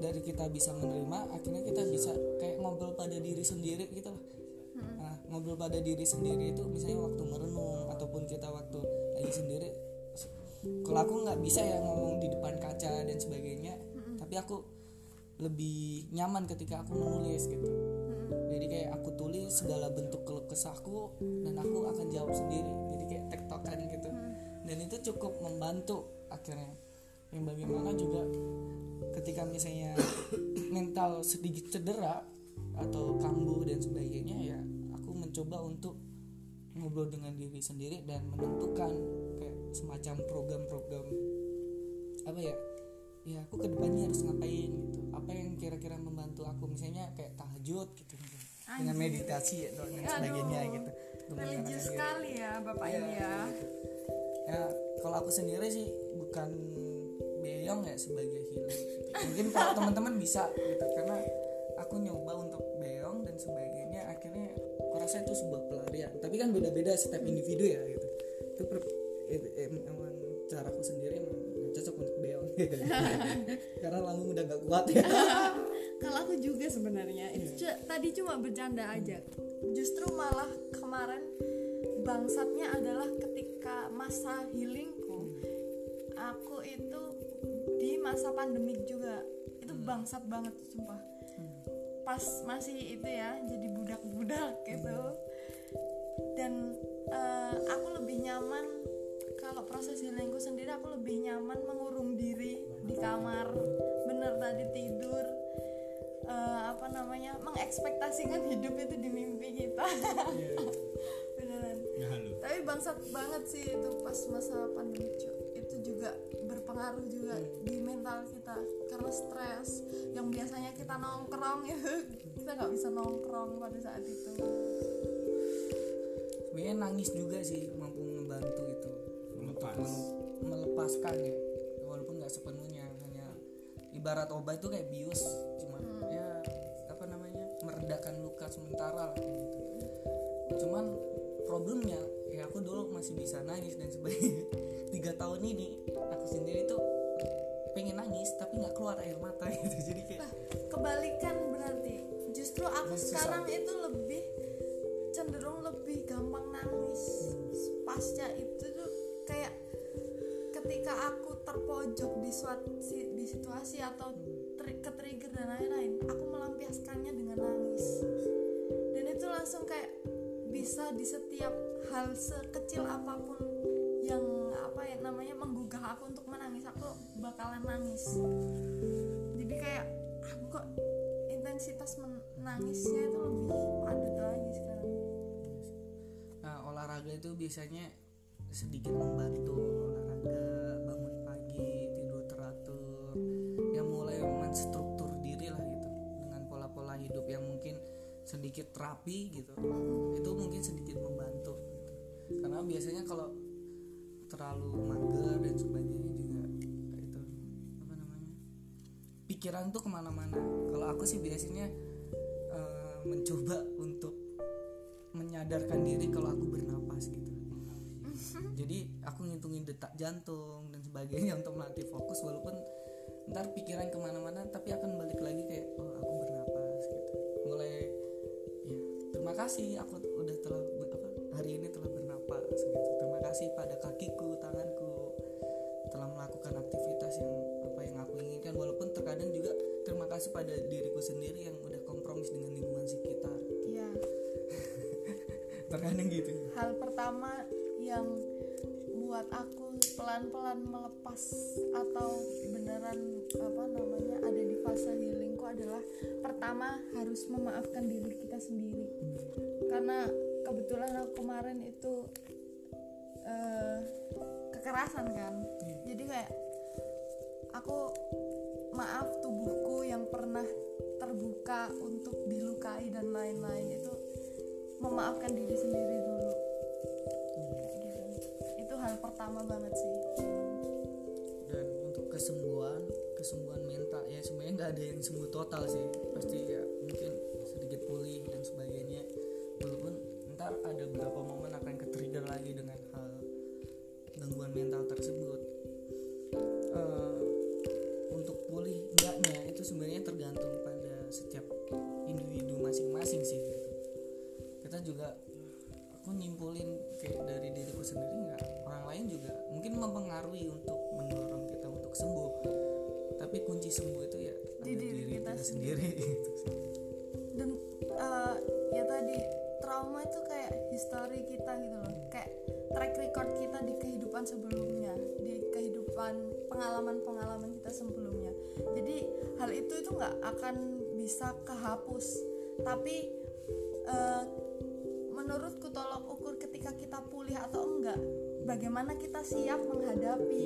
Dari kita bisa menerima akhirnya kita bisa kayak ngobrol pada diri sendiri gitu lah. Nah, ngobrol pada diri sendiri itu misalnya waktu merenung ataupun kita waktu lagi sendiri kalau aku nggak bisa ya ngomong di depan kaca dan sebagainya tapi aku lebih nyaman ketika aku menulis gitu. Jadi kayak aku tulis segala bentuk keluh kesahku dan aku akan jawab sendiri. Jadi kayak tektokan gitu. Dan itu cukup membantu akhirnya. Yang bagaimana juga ketika misalnya (coughs) mental sedikit cedera atau kambuh dan sebagainya ya aku mencoba untuk ngobrol dengan diri sendiri dan menentukan semacam program-program apa ya ya aku ke depannya harus ngapain gitu. Apa yang kira-kira membantu aku? Misalnya kayak tahajud gitu mungkin. dengan meditasi ya, dan sebagainya gitu. Religius sekali ya bapak ini ya. Ya kalau aku sendiri sih bukan beyong ya sebagai healer gitu. mungkin kalau (laughs) teman-teman bisa gitu karena aku nyoba untuk beyong dan sebagainya akhirnya aku rasa itu sebuah pelarian. Tapi kan beda-beda setiap individu ya gitu. Itu itu em- emang caraku sendiri emang cocok untuk beyong (laughs) karena lambung udah gak kuat ya (laughs) Kalau aku juga sebenarnya itu cu- tadi cuma bercanda aja. Justru malah kemarin bangsatnya adalah ketika masa healingku. Aku itu di masa pandemik juga. Itu bangsat banget sumpah. Pas masih itu ya, jadi budak-budak gitu. Dan eh, aku lebih nyaman kalau proses healingku sendiri aku lebih nyaman mengurung diri di kamar. Bener tadi tidur eh, apa namanya mengekspektasikan hidup itu di mimpi kita. (laughs) Beneran. Ya tapi bangsat banget sih itu pas masa pandemi itu juga berpengaruh juga di mental kita. Karena stres yang biasanya kita nongkrong (laughs) itu kita nggak bisa nongkrong pada saat itu. Sebenarnya nangis juga sih mampu membantu melepaskan ya walaupun nggak sepenuhnya hanya ibarat obat itu kayak bius cuma ya apa namanya meredakan luka sementara lah gitu. Cuman problemnya ya aku dulu masih bisa nangis dan sebagainya. (laughs) Tiga tahun ini aku sendiri tuh pengen nangis tapi nggak keluar air mata (laughs) gitu. Jadi kayak Nah, kebalikan berarti. Justru aku Susah. sekarang itu lebih cenderung lebih gampang nangis pasca itu ketika aku terpojok di suatu di situasi atau ter, ke trigger dan lain-lain aku melampiaskannya dengan nangis. Dan itu langsung kayak bisa di setiap hal sekecil apa pun yang apa ya namanya menggugah aku untuk menangis aku bakalan nangis. Jadi kayak aku kok intensitas menangisnya itu lebih padat lagi sekarang. Nah, olahraga itu biasanya sedikit membantu olahraga menstruktur diri lah gitu. Dengan pola-pola hidup yang mungkin sedikit terapi gitu itu mungkin sedikit membantu gitu. karena biasanya kalau terlalu mager dan sebagainya juga itu apa namanya pikiran tuh ke mana-mana. Kalau aku sih biasanya eh, mencoba untuk menyadarkan diri kalau aku bernapas gitu. (laughs) Jadi aku ngitungin detak jantung dan sebagainya (laughs) untuk melatih fokus walaupun ntar pikiran ke mana-mana tapi akan balik lagi kayak oh aku bernapas gitu. Mulai ya terima kasih aku udah telah apa hari ini telah bernapas gitu. Terima kasih pada kakiku tanganku telah melakukan aktivitas yang apa yang aku inginkan. Walaupun terkadang juga terima kasih pada diriku sendiri yang udah kompromis dengan lingkungan sekitar. Iya. (laughs) terkadang gitu. Hal pertama yang buat aku pelan-pelan melepas atau beneran apa namanya ada di fase healingku adalah pertama harus memaafkan diri kita sendiri. Karena kebetulan aku kemarin itu eh, kekerasan kan. Jadi kayak aku maaf tubuhku yang pernah terbuka untuk dilukai dan lain-lain. Itu memaafkan diri sendiri dulu. Kayak gitu. itu hal pertama banget sih kesembuhan mental. Ya sebenarnya nggak ada yang sembuh total sih. Pasti ya sembuh itu ya Di diri kita sendiri. (laughs) gitu. Sih. dan eh, ya tadi trauma itu kayak history kita gitu loh. Kayak track record kita di kehidupan sebelumnya di kehidupan pengalaman-pengalaman kita sebelumnya. Jadi hal itu itu nggak akan bisa kehapus. Tapi eh, menurutku tolok ukur ketika kita pulih atau enggak bagaimana kita siap menghadapi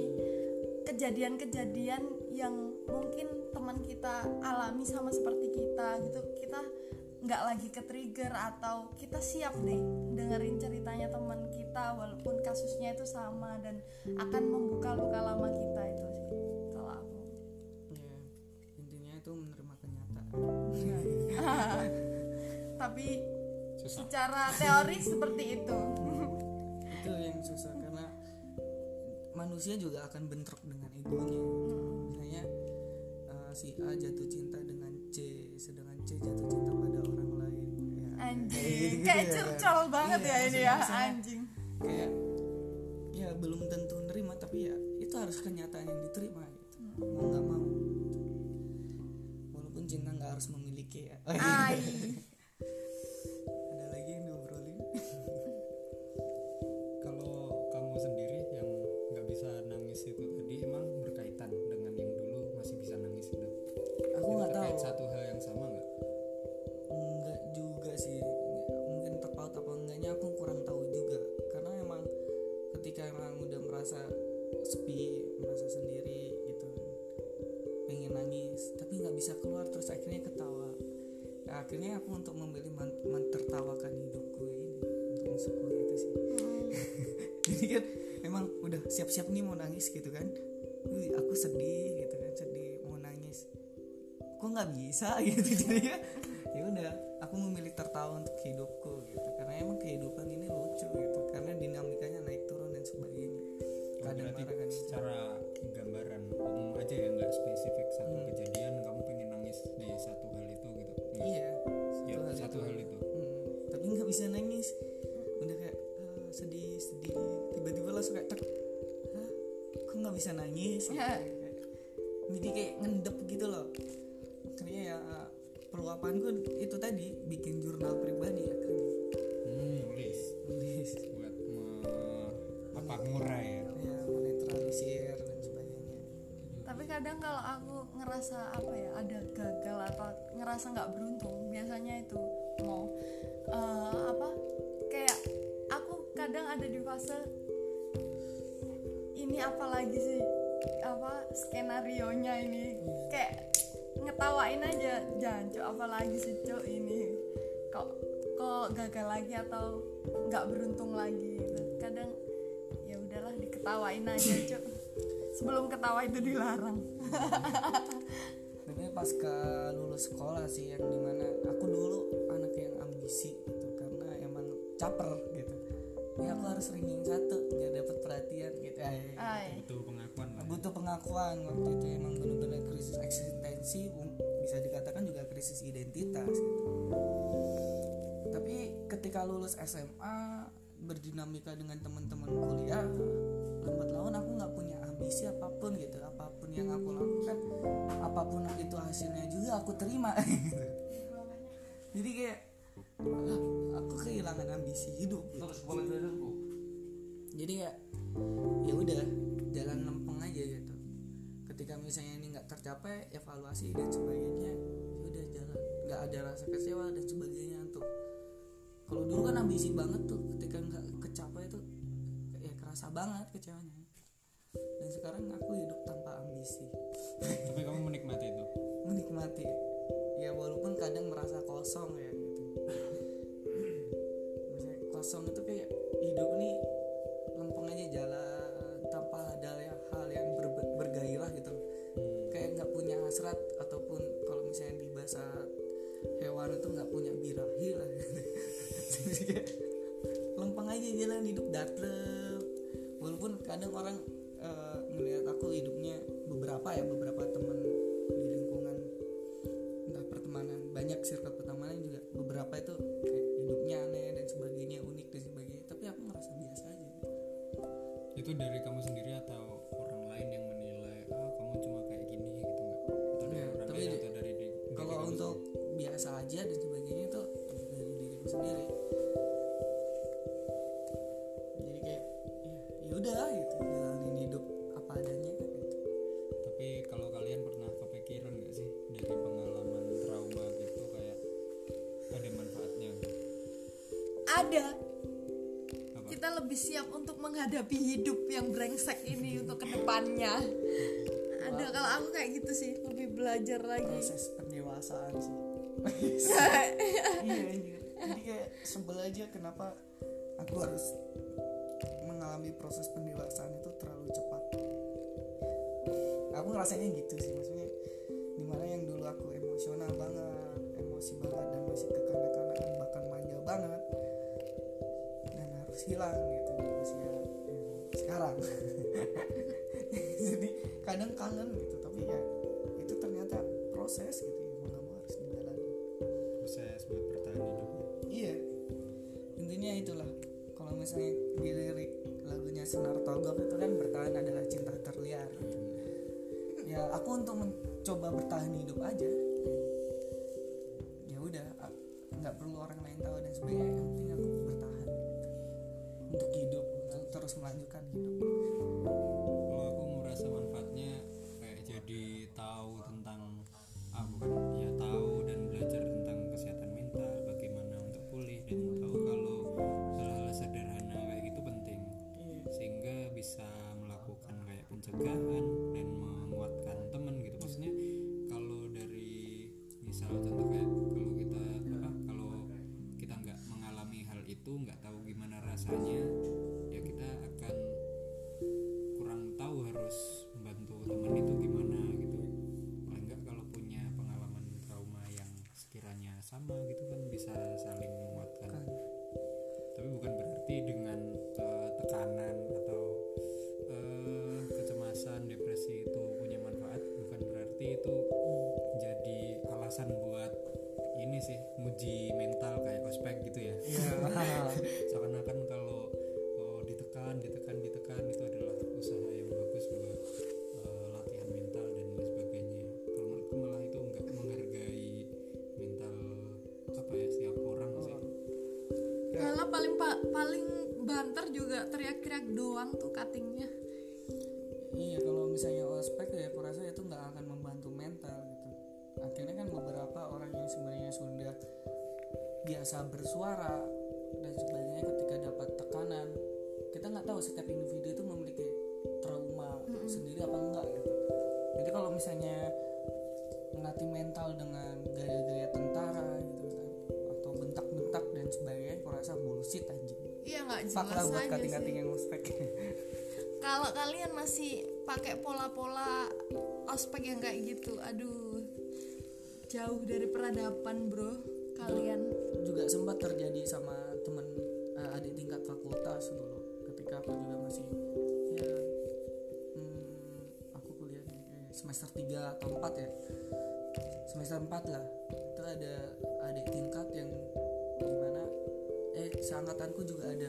kejadian-kejadian yang mungkin teman kita alami sama seperti kita gitu kita nggak lagi ke trigger atau kita siap deh dengerin ceritanya teman kita walaupun kasusnya itu sama dan akan membuka luka lama kita itu sih kalau aku. Ya intinya itu menerima kenyataan. (laughs) Tapi secara teori seperti itu. Itu yang susah karena manusia juga akan bentrok dengan egonya. Misalnya eh, si A jatuh cinta dengan C sedangkan C jatuh cinta pada orang lain. Ya, anjing gitu-gitu kayak ya, curcol banget Iya, ya ini ya anjing. kayak ya belum tentu nerima tapi ya itu harus kenyataan yang diterima gitu. Mau nggak mau. Walaupun cinta nggak harus memiliki ya. Ai. (laughs) bisa keluar terus akhirnya ketawa. Ya, akhirnya aku untuk memilih men- mentertawakan hidupku ini untuk mensyukuri itu sih. (laughs) Jadi kan emang udah siap-siap nih mau nangis gitu kan. Wih, aku sedih gitu kan sedih mau nangis. Kok nggak bisa (laughs) gitu jadi ya ya udah aku memilih tertawa untuk hidupku gitu. Karena emang kehidupan ini lucu gitu karena dinamikanya naik turun dan sebagainya. Oh, kadang berarti marah kadang secara nangis Gitu. Kayak- jadi kayak ngendep gitu loh. Akhirnya ya peluapanku itu tadi bikin jurnal pribadi akhirnya hmm, nulis. Nulis. Buat me- apa ngurai ya. Ya menetralisir dan sebagainya. Tapi kadang kalau aku ngerasa apa ya ada gagal atau ngerasa nggak beruntung biasanya itu mau eh, apa kayak aku kadang ada di fase ini apa lagi sih apa skenario nya ini. Kayak ngetawain aja jancuk apa lagi sih cok ini? Kok kok gagal lagi atau nggak beruntung lagi? Gitu. Kadang ya udahlah diketawain aja cuk. Sebelum ketawa itu dilarang. Tapi pas ke lulus sekolah sih yang di mana aku dulu anak yang ambisi gitu karena emang caper gitu. Ya aku harus ranking satu biar dapat perhatian gitu. Ay, Ay. butuh pengakuan butuh pengakuan waktu itu emang benar-benar krisis eksistensi um, bisa dikatakan juga krisis identitas gitu. tapi ketika lulus SMA berdinamika dengan teman-teman kuliah lambat laun aku nggak punya ambisi apa pun gitu apa pun yang aku lakukan apa pun itu hasilnya juga aku terima (laughs) gitu. jadi kayak "Lah, aku kehilangan ambisi hidup gitu. jadi ya ya udah jalan ketika misalnya ini nggak tercapai evaluasi dan sebagainya ya udah jalan. Nggak ada rasa kecewa dan sebagainya untuk kalau dulu kan ambisi banget tuh ketika nggak kecapai tuh ya kerasa banget kecewanya. Dan sekarang aku hidup tanpa ambisi. Tapi kamu menikmati itu? Menikmati. Ya walaupun kadang merasa kosong ya gitu. Misalnya kosong itu kayak hidup nih lempeng aja jalan hasrat ataupun kalau misalnya di bahasa hewan itu nggak punya birahi lah. (laughs) Lempeng aja jalan hidup datlep. Walaupun kadang orang eh, ngelihat aku hidupnya beberapa ya beberapa teman di lingkungan entah pertemanan banyak circle udah gitu jalanin hidup apa adanya gitu. Tapi kalau kalian pernah kepikiran nggak sih dari pengalaman trauma gitu kayak ada manfaatnya? Ada. Apa? kita lebih siap untuk menghadapi hidup yang brengsek ini untuk ke depannya. Ada kalau aku kayak gitu sih lebih belajar lagi. Proses pendewasaan sih. (laughs) Iya anjir. jadi kayak sebel aja kenapa aku harus proses pendewasaan itu terlalu cepat. Aku ngerasanya gitu sih maksudnya di mana yang dulu aku emosional banget emosi banget dan masih kekanak-kanakan bahkan manja banget dan harus hilang gitu di usia ya, sekarang. (laughs) Jadi kadang kangen gitu tapi ya itu ternyata proses gitu Senar Togok itu kan bertahan adalah cinta terliar. Ya aku untuk mencoba bertahan hidup aja biasa bersuara dan sebagainya ketika dapat tekanan kita nggak tahu setiap individu itu memiliki trauma sendiri apa enggak gitu. Jadi kalau misalnya melatih mental dengan gaya-gaya tentara gitu kan atau bentak-bentak dan nggak Pak lah jelas buat aja kating-kating yang ospek. (laughs) Kalau kalian masih pakai pola-pola ospek yang kayak gitu aduh jauh dari peradaban bro sempat terjadi sama temen eh, adik tingkat fakultas dulu ketika aku juga masih ya hmm, aku kuliahnya kayak semester 3 atau 4 ya. Semester 4 lah. Itu ada adik tingkat yang di mana eh seangkatanku juga ada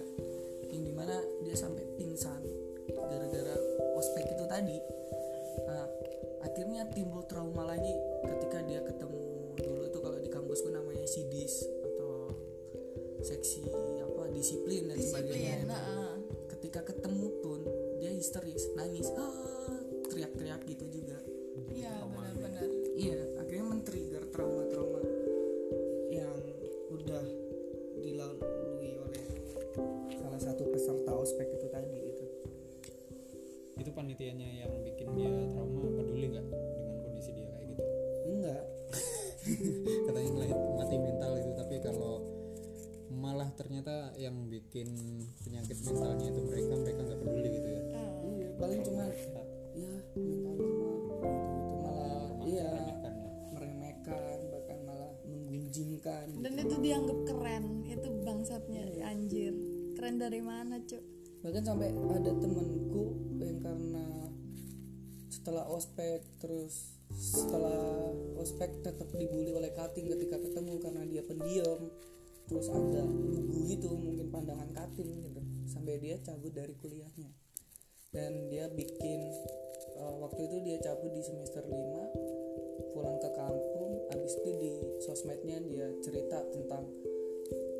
dari mana cuk? Bahkan sampai ada temenku yang karena setelah ospek terus setelah ospek tetap dibully oleh kating ketika ketemu karena dia pendiam. Terus ada lugu gitu mungkin pandangan kating gitu. Sampai dia cabut dari kuliahnya. Dan dia bikin eh, waktu itu dia cabut di semester 5 pulang ke kampung. Habis itu di sosmednya dia cerita tentang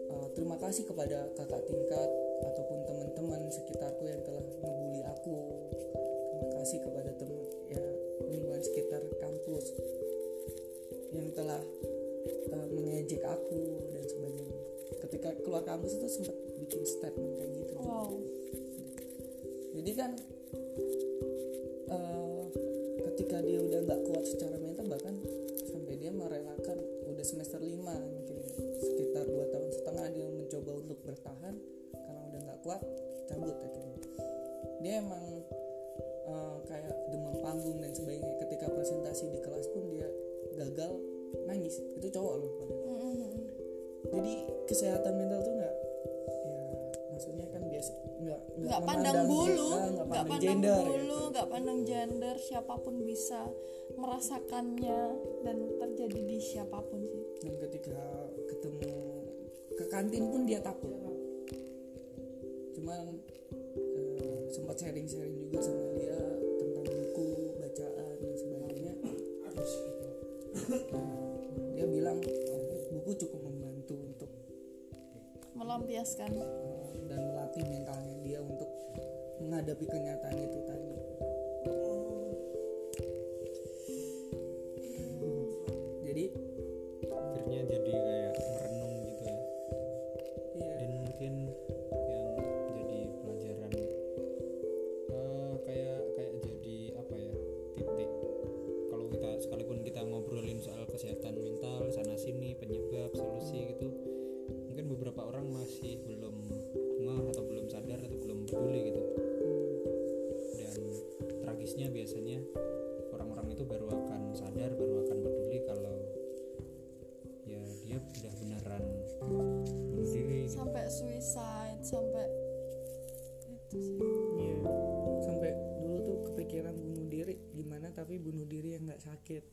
Uh, terima kasih kepada kakak tingkat ataupun teman-teman sekitarku yang telah ngebully aku. Terima kasih kepada teman ya lingkungan sekitar kampus yang telah uh, mengejek aku dan sebagainya. Ketika keluar kampus itu sempat bikin statement kayak gitu. Wow. Jadi kan eh, ketika dia udah nggak kuat secara mental bahkan sampai dia merelakan udah semester 5 mungkin sekitar dua tahun setengah dia mencoba untuk bertahan nggak kuat cabut akhirnya. Dia emang eh, kayak demam panggung dan sebagainya. Ketika presentasi di kelas pun dia gagal nangis. Itu cowok loh padahal Mm-mm. jadi kesehatan mental tuh nggak ya maksudnya kan biasa nggak nggak pandang bulu ah, nggak pandang pandang gender bulu gitu. nggak pandang gender siapa pun bisa merasakannya dan terjadi di siapa pun sih. Dan ketika ketemu ke kantin pun dia takut cuman eh, sempat sharing-sharing juga sama dia tentang buku bacaan dan sebagainya. Eh, dia bilang buku cukup membantu untuk melampiaskan. eh, dan melatih mentalnya dia untuk menghadapi kenyataan itu tadi suicide sampai itu sih Iya. Sampai dulu tuh kepikiran bunuh diri gimana tapi bunuh diri yang nggak sakit.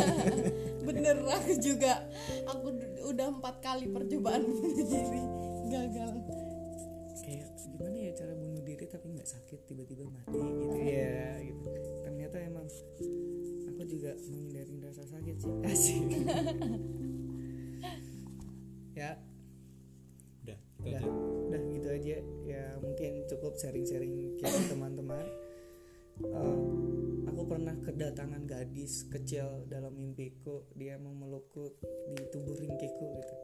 (laughs) bener aku juga aku udah empat kali percobaan (laughs) bunuh diri gagal Kayak gimana ya cara bunuh diri tapi nggak sakit tiba-tiba mati gitu ya gitu. Ternyata emang aku juga menghindari rasa sakit sih. (laughs) Asik. Udah aja udah gitu aja. Ya mungkin cukup sharing-sharing kita teman-teman. Eh, aku pernah kedatangan gadis kecil dalam mimpiku. Dia memelukku di tubuh ringkiku gitu.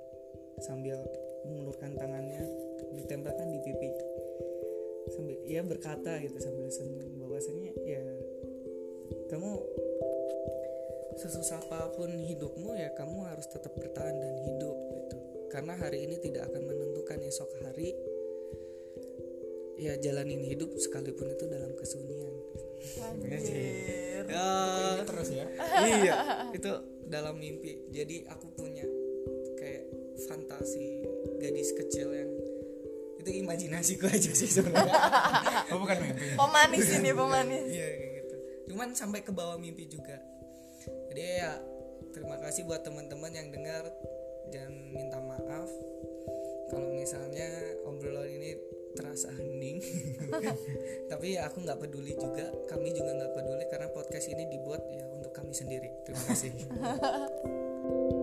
Sambil mengulurkan tangannya ditempelkan di pipi. Sambil ia berkata gitu sambil senyum. Bahwasanya ya kamu sesusah apa pun hidupmu ya kamu harus tetap bertahan dan hidup gitu. Karena hari ini tidak akan menentukan esok hari ya jalanin hidup sekalipun itu dalam kesunyian. Anjir. ya. terus ya. (laughs) Iya itu dalam mimpi. Jadi aku punya kayak fantasi gadis kecil yang itu imajinasiku aja sih sebenarnya. Oh bukan mimpi. (laughs) Pemanis ini pemanis. iya kayak gitu. Cuman sampai ke bawah mimpi juga. Jadi ya terima kasih buat teman-teman yang dengar. Dan minta maaf kalau misalnya obrolan ini terasa hening (laughs) tapi ya aku nggak peduli juga. Kami juga nggak peduli karena podcast ini dibuat ya untuk kami sendiri. Terima kasih (laughs)